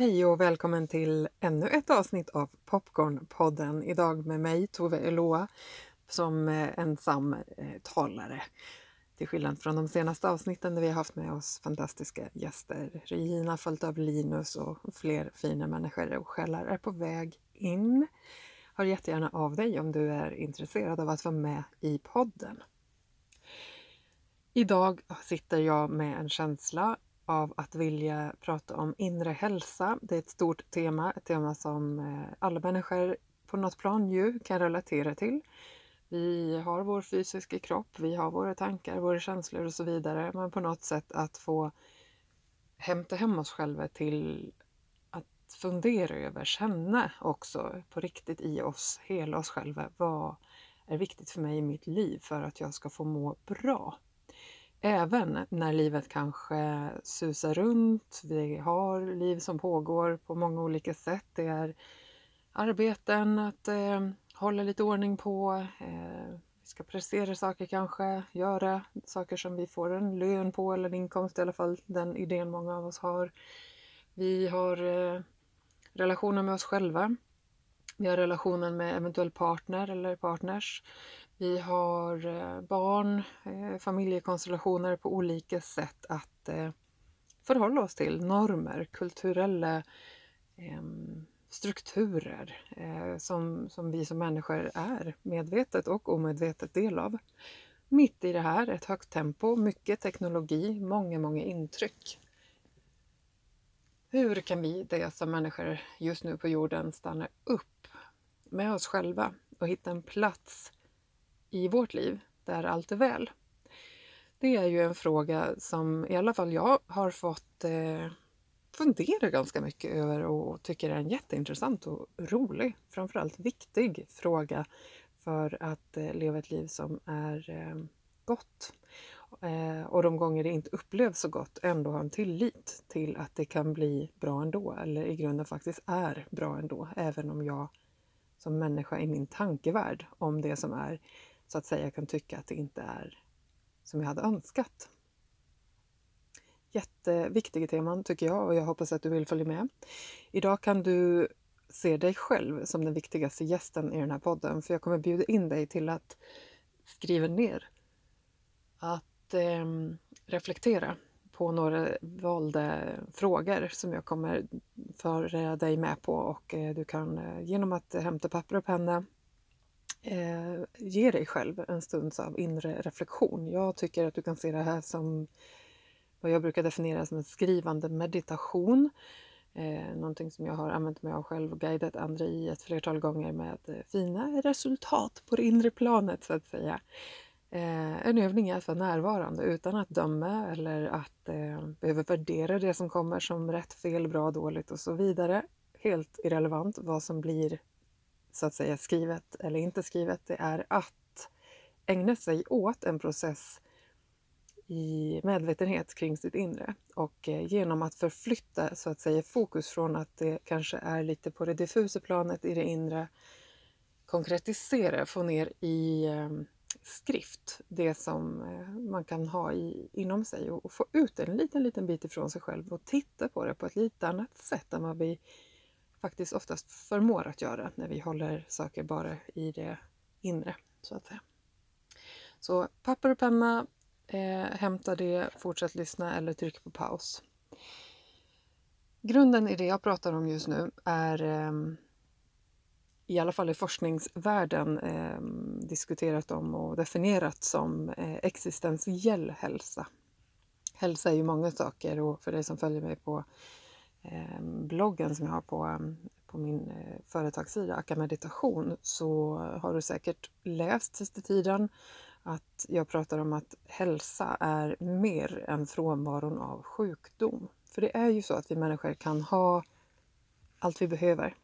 Hej och välkommen till ännu ett avsnitt av Popcornpodden. Idag med mig Tove Eloa som eh, ensam eh, talare. Till skillnad från de senaste avsnitten där vi har haft med oss fantastiska gäster. Regina följt av Linus och fler fina människor och själar är på väg in. Hör jättegärna av dig om du är intresserad av att vara med i podden. Idag sitter jag med en känsla av att vilja prata om inre hälsa. Det är ett stort tema, ett tema som eh, alla människor på något plan ju kan relatera till. Vi har vår fysiska kropp, vi har våra tankar, våra känslor och så vidare. Men på något sätt att få hämta hem oss själva till att fundera över, känna också på riktigt i oss, hela oss själva. Vad är viktigt för mig i mitt liv för att jag ska få må bra? Även när livet kanske susar runt, vi har liv som pågår på många olika sätt. Det är arbeten att eh, hålla lite ordning på, eh, vi ska prestera saker kanske, göra saker som vi får en lön på eller en inkomst i alla fall, den idén många av oss har. Vi har eh, relationer med oss själva. Vi har relationen med eventuell partner eller partners. Vi har eh, barn, eh, familjekonstellationer på olika sätt att eh, förhålla oss till. Normer, kulturella ehm, strukturer som, som vi som människor är medvetet och omedvetet del av. Mitt i det här ett högt tempo, mycket teknologi, många, många intryck. Hur kan vi, det som människor just nu på jorden, stanna upp med oss själva och hitta en plats i vårt liv där allt är väl? Det är ju en fråga som i alla fall jag har fått eh, fundera ganska mycket över och tycker är en jätteintressant och rolig, framförallt viktig fråga för att eh, leva ett liv som är eh, gott. Eh, och de gånger det inte upplevs så gott ändå ha en tillit till att det kan bli bra ändå eller i grunden faktiskt är bra ändå även om jag som människa i min tankevärld om det som är så att säga kan tycka att det inte är som jag hade önskat. Jätteviktiga teman tycker jag och jag hoppas att du vill följa med. Idag kan du se dig själv som den viktigaste gästen i den här podden för jag kommer bjuda in dig till att skriva ner, att eh, reflektera på några valda frågor som jag kommer föra dig med på och eh, du kan eh, genom att hämta papper och penna eh, ge dig själv en stunds av inre reflektion. Jag tycker att du kan se det här som vad jag brukar definiera som en skrivande meditation. Eh, någonting som jag har använt mig av själv och guidat andra i ett flertal gånger med eh, fina resultat på det inre planet så att säga. Eh, en övning är att vara närvarande utan att döma eller att eh, behöva värdera det som kommer som rätt, fel, bra, dåligt och så vidare. Helt irrelevant vad som blir så att säga skrivet eller inte skrivet, det är att ägna sig åt en process i medvetenhet kring sitt inre och eh, genom att förflytta så att säga fokus från att det kanske är lite på det diffusa planet i det inre konkretisera, få ner i ehm, skrift det som eh, man kan ha i, inom sig och, och, få ut en liten, liten bit ifrån sig själv och titta på det på ett lite annat sätt än vad vi faktiskt oftast förmår att göra när vi håller saker bara i det inre, så att säga. Så papper och penna, eh, hämta det, fortsätt lyssna eller tryck på paus. Grunden i det jag pratar om just nu är eh, i alla fall i forskningsvärlden eh, diskuterat om och definierat som eh, existentiell hälsa. Hälsa är ju många saker och för dig som följer mig på Ehm, bloggen som jag har på, ehm, på min eh, företagssida Akka Meditation så har du säkert läst sista tiden att jag pratar om att hälsa är mer än frånvaron av sjukdom. För det är ju så att vi människor kan ha allt vi behöver.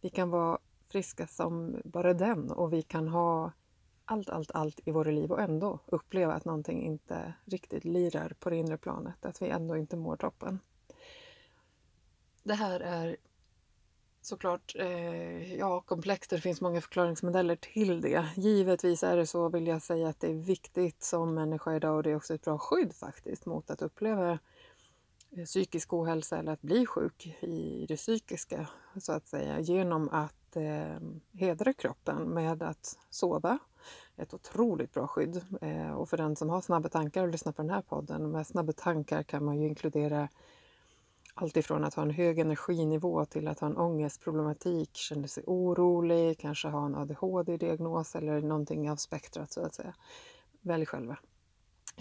Vi kan vara friska som bara den och vi kan ha allt, allt, allt i våra liv och ändå uppleva att någonting inte riktigt lirar på det inre planet, att vi ändå inte mår toppen. Det här är såklart eh, ja, komplext. Det finns många förklaringsmodeller till det. Givetvis är det så, vill jag säga, att det är viktigt som människa idag och det är också ett bra skydd faktiskt mot att uppleva eh, psykisk ohälsa eller att bli sjuk i det psykiska så att säga genom att eh, hedra kroppen med att sova. Ett otroligt bra skydd. Eh, och för den som har snabba tankar och lyssnar på den här podden, med snabba tankar kan man ju inkludera allt ifrån att ha en hög energinivå till att ha en ångestproblematik, känna sig orolig, kanske ha en ADHD-diagnos eller någonting av spektrat så att säga. Välj själva.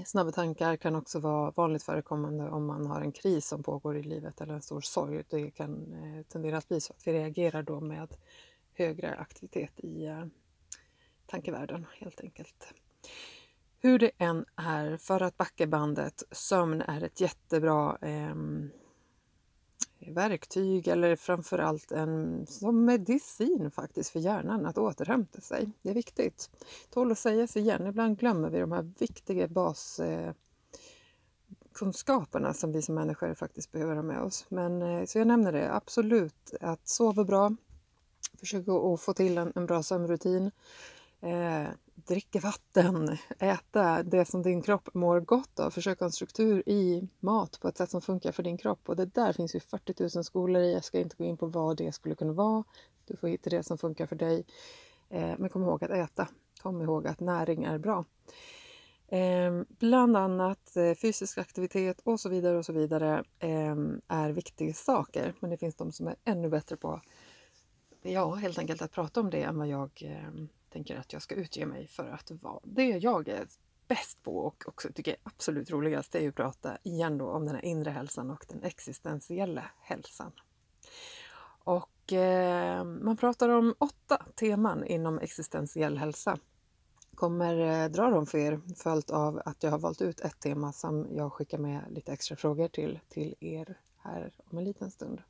Snabba tankar kan också vara vanligt förekommande om man har en kris som pågår i livet eller en stor sorg. Det kan eh, tendera att bli så att vi reagerar då med högre aktivitet i eh, tankevärlden helt enkelt. Hur det än är, för att backa bandet, sömn är ett jättebra eh, verktyg eller framförallt en som medicin faktiskt för hjärnan att återhämta sig. Det är viktigt. Tål att sägas igen, ibland glömmer vi de här viktiga baskunskaperna eh, som vi som människor faktiskt behöver ha med oss. Men eh, så jag nämner det, absolut att sova bra, försöka att få till en, en bra sömnrutin. Eh, dricka vatten, äta det som din kropp mår gott av. Försök ha en struktur i mat på ett sätt som funkar för din kropp. Och det där finns ju 40 000 skolor i. Jag ska inte gå in på vad det skulle kunna vara. Du får hitta det som funkar för dig. Eh, men kom ihåg att äta. Kom ihåg att näring är bra. Eh, bland annat eh, fysisk aktivitet och så vidare och så vidare eh, är viktiga saker. Men det finns de som är ännu bättre på ja, helt enkelt att prata om det än vad jag eh, tänker att jag ska utge mig för att vara det jag är bäst på och också tycker är absolut roligast är att prata igen då om den här inre hälsan och den existentiella hälsan. Och eh, man pratar om åtta teman inom existentiell hälsa. Kommer eh, dra dem för er följt av att jag har valt ut ett tema som jag skickar med lite extra frågor till, till er här om en liten stund.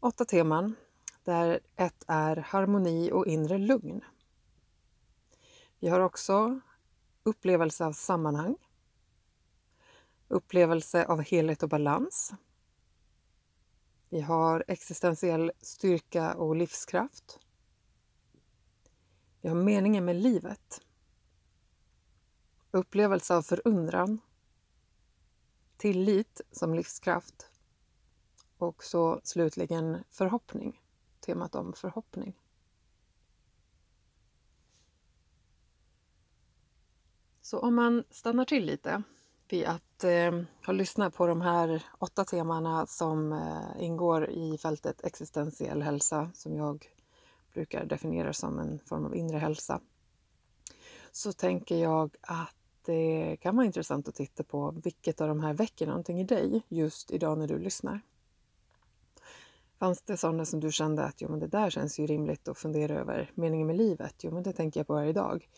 Åtta teman där ett är harmoni och inre lugn. Vi har också upplevelse av sammanhang, upplevelse av helhet och balans. Vi har existentiell styrka och livskraft. Vi har meningen med livet. Upplevelse av förundran. Tillit som livskraft. Och så slutligen förhoppning temat om förhoppning. Så om man stannar till lite vid att eh, ha lyssnat på de här åtta temana som eh, ingår i fältet existentiell hälsa som jag brukar definiera som en form av inre hälsa så tänker jag att det kan vara intressant att titta på vilket av de här väcker någonting i dig just idag när du lyssnar. Fanns det sådana som du kände att jo, men det där känns ju rimligt att fundera över meningen med livet? Jo, men det tänker jag på varje dag.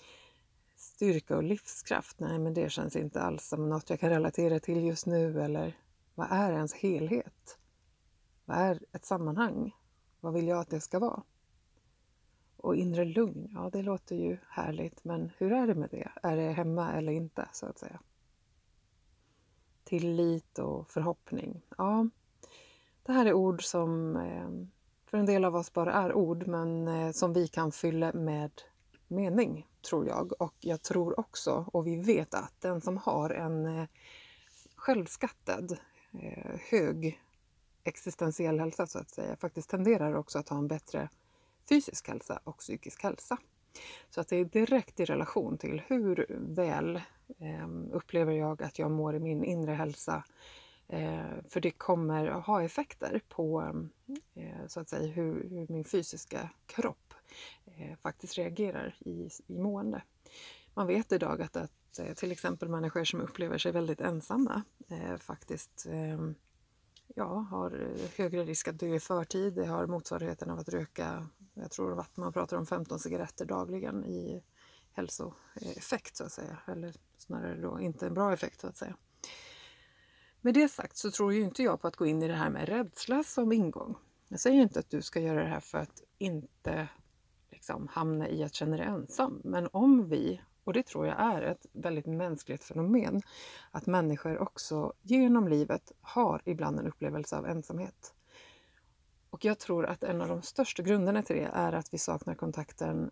Styrka och livskraft? Nej, men det känns inte alls som något jag kan relatera till just nu. Eller vad är ens helhet? Vad är ett sammanhang? Vad vill jag att det ska vara? Och inre lugn, ja det låter ju härligt, men hur är det med det? Är det hemma eller inte, så att säga? Tillit och förhoppning, ja det här är ord som eh, för en del av oss bara är ord men eh, som vi kan fylla med mening, tror jag. Och jag tror också, och vi vet att den som har en eh, självskattad, hög existentiell hälsa så att säga, faktiskt tenderar också att ha en bättre fysisk hälsa och psykisk hälsa. Så att det är direkt i relation till hur väl upplever jag att jag mår i min inre hälsa Eh, för det kommer att ha effekter på eh, så att säga, hur, hur min fysiska kropp eh, faktiskt reagerar i, i mående. Man vet idag att, att eh, till exempel människor som upplever sig väldigt ensamma eh, faktiskt eh, ja, har högre risk att dö i förtid. Det har motsvarigheten av att röka, jag tror att man pratar om 15 cigaretter dagligen i hälsoeffekt så att säga. Eller snarare då inte en bra effekt så att säga. Med det sagt så tror ju inte jag på att gå in i det här med rädsla som ingång. Jag säger inte att du ska göra det här för att inte liksom, hamna i att känna dig ensam. Men om vi, och det tror jag är ett väldigt mänskligt fenomen, att människor också genom livet har ibland en upplevelse av ensamhet. Och jag tror att en av de största grunderna till det är att vi saknar kontakten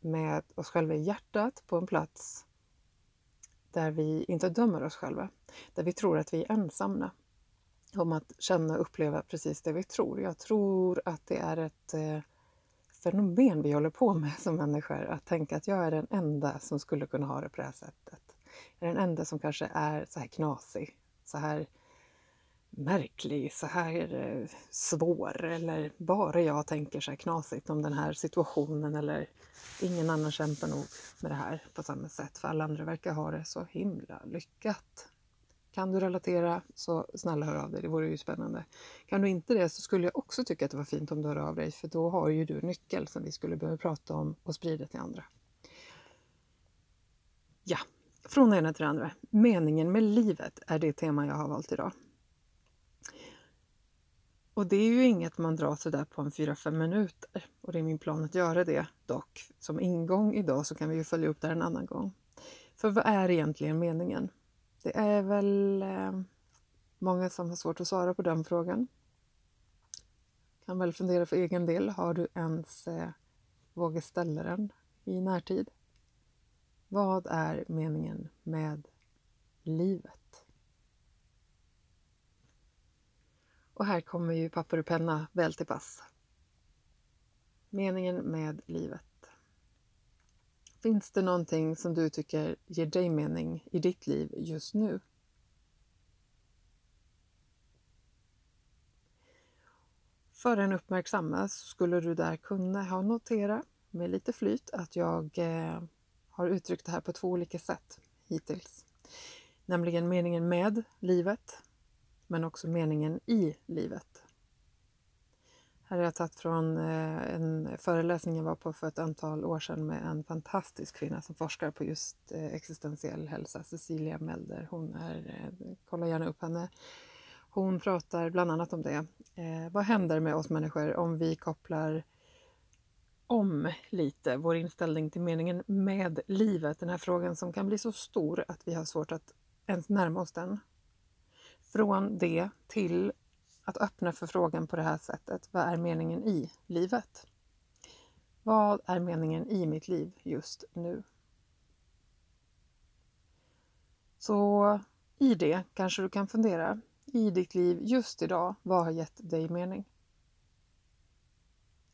med oss själva i hjärtat på en plats där vi inte dömer oss själva, där vi tror att vi är ensamma om att känna och uppleva precis det vi tror. Jag tror att det är ett eh, fenomen vi håller på med som människor, att tänka att jag är den enda som skulle kunna ha det på det här sättet. Jag är den enda som kanske är så här knasig, så här märklig, så här eh, svår eller bara jag tänker så här knasigt om den här situationen eller ingen annan kämpar nog med det här på samma sätt för alla andra verkar ha det så himla lyckat. Kan du relatera så snälla hör av dig, det vore ju spännande. Kan du inte det så skulle jag också tycka att det var fint om du hör av dig för då har ju du nyckel som vi skulle behöva prata om och sprida till andra. Ja, från det ena till det andra. Meningen med livet är det tema jag har valt idag. Och det är ju inget man drar sådär på en 4-5 minuter. Och det är min plan att göra det dock. Som ingång idag så kan vi ju följa upp det en annan gång. För vad är egentligen meningen? Det är väl eh, många som har svårt att svara på den frågan. Kan väl fundera för egen del. Har du ens eh, vågat ställa den i närtid? Vad är meningen med livet? Och här kommer ju papper och penna väl till pass. Meningen med livet. Finns det någonting som du tycker ger dig mening i ditt liv just nu? För en uppmärksamma skulle du där kunna ha noterat med lite flyt att jag eh, har uttryckt det här på två olika sätt hittills. Nämligen meningen med livet men också meningen i livet. Här har jag tagit från eh, en föreläsning jag var på för ett antal år sedan med en fantastisk kvinna som forskar på just eh, existentiell hälsa, Cecilia Melder. Hon är, eh, kolla gärna upp henne. Hon pratar bland annat om det. Vad händer med oss människor om vi kopplar om lite vår inställning till meningen med livet? Den här frågan som kan bli så stor att vi har svårt att ens närma oss den. Från det till att öppna för frågan på det här sättet. Vad är meningen i livet? Vad är meningen i mitt liv just nu? Så i det kanske du kan fundera. I ditt liv just idag, vad har gett dig mening?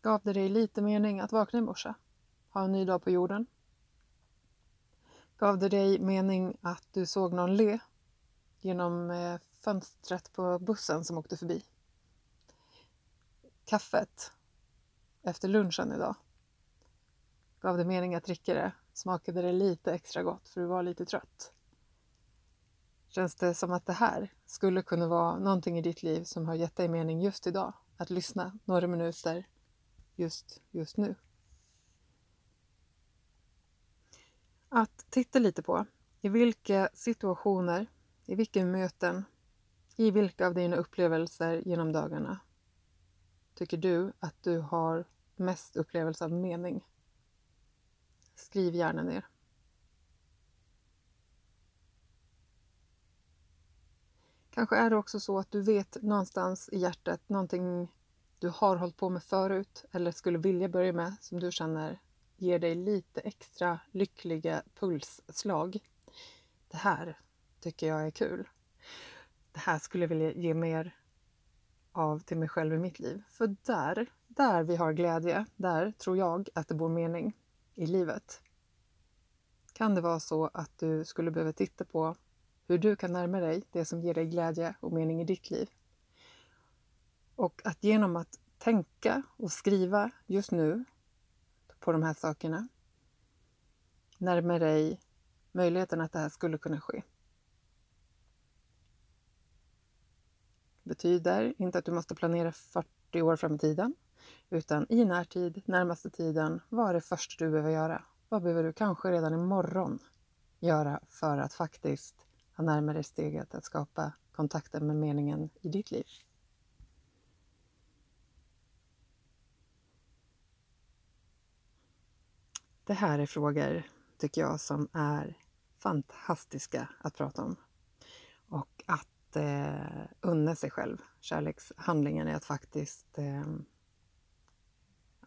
Gav det dig lite mening att vakna i morse? Ha en ny dag på jorden? Gav det dig mening att du såg någon le genom eh, fönstret på bussen som åkte förbi. Kaffet efter lunchen idag. Gav det mening att dricka det? Smakade det lite extra gott för du var lite trött? Känns det som att det här skulle kunna vara någonting i ditt liv som har gett dig mening just idag? Att lyssna några minuter just, just nu. Att titta lite på i vilka situationer, i vilka möten i vilka av dina upplevelser genom dagarna tycker du att du har mest upplevelse av mening? Skriv gärna ner. Kanske är det också så att du vet någonstans i hjärtat någonting du har hållit på med förut eller skulle vilja börja med som du känner ger dig lite extra lyckliga pulsslag. Det här tycker jag är kul det här skulle jag vilja ge mer av till mig själv i mitt liv. För där, där vi har glädje, där tror jag att det bor mening i livet. Kan det vara så att du skulle behöva titta på hur du kan närma dig det som ger dig glädje och mening i ditt liv. Och att genom att tänka och skriva just nu på de här sakerna närma dig möjligheten att det här skulle kunna ske. Betyder inte att du måste planera 40 år fram i tiden, utan i närtid, närmaste tiden, vad är det första du behöver göra? Vad behöver du kanske redan imorgon göra för att faktiskt ha närmare steget att skapa kontakten med meningen i ditt liv? Det här är frågor, tycker jag, som är fantastiska att prata om. Och att eh, unna sig själv. Kärlekshandlingen är att faktiskt eh,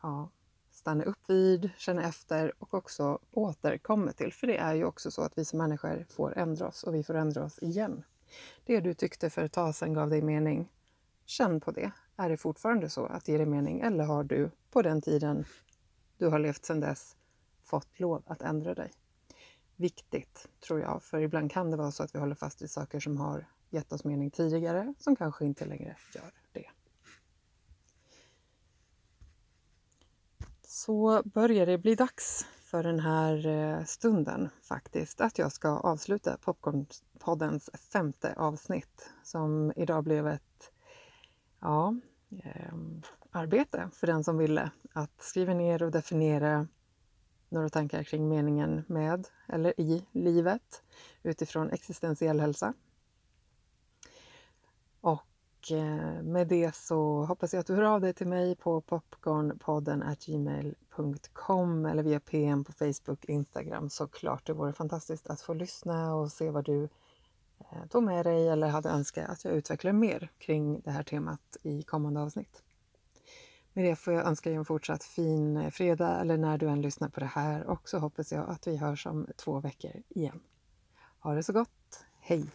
ja, stanna upp vid, känna efter och också återkomma till. För det är ju också så att vi som människor får ändra oss och vi får ändra oss igen. Det du tyckte för ett tag sedan gav dig mening. Känn på det. Är det fortfarande så att det ger dig mening eller har du på den tiden du har levt sedan dess fått lov att ändra dig? Viktigt, tror jag, för ibland kan det vara så att vi håller fast vid saker som har gett oss mening tidigare som kanske inte längre gör det. Så börjar det bli dags för den här eh, stunden faktiskt, att jag ska avsluta Popcornpoddens femte avsnitt som idag blev ett ja, eh, arbete för den som ville att skriva ner och definiera några tankar kring meningen med eller i livet utifrån existentiell hälsa. Och eh, med det så hoppas jag att du hör av dig till mig på popcornpodden gmail.com eller via PM på Facebook, Instagram såklart. Det vore fantastiskt att få lyssna och se vad du eh, tog med dig eller hade önskat att jag utvecklar mer kring det här temat i kommande avsnitt. Med det får jag önska dig en fortsatt fin eh, fredag eller när du än lyssnar på det här och så hoppas jag att vi hörs om två veckor igen. Ha det så gott! Hej!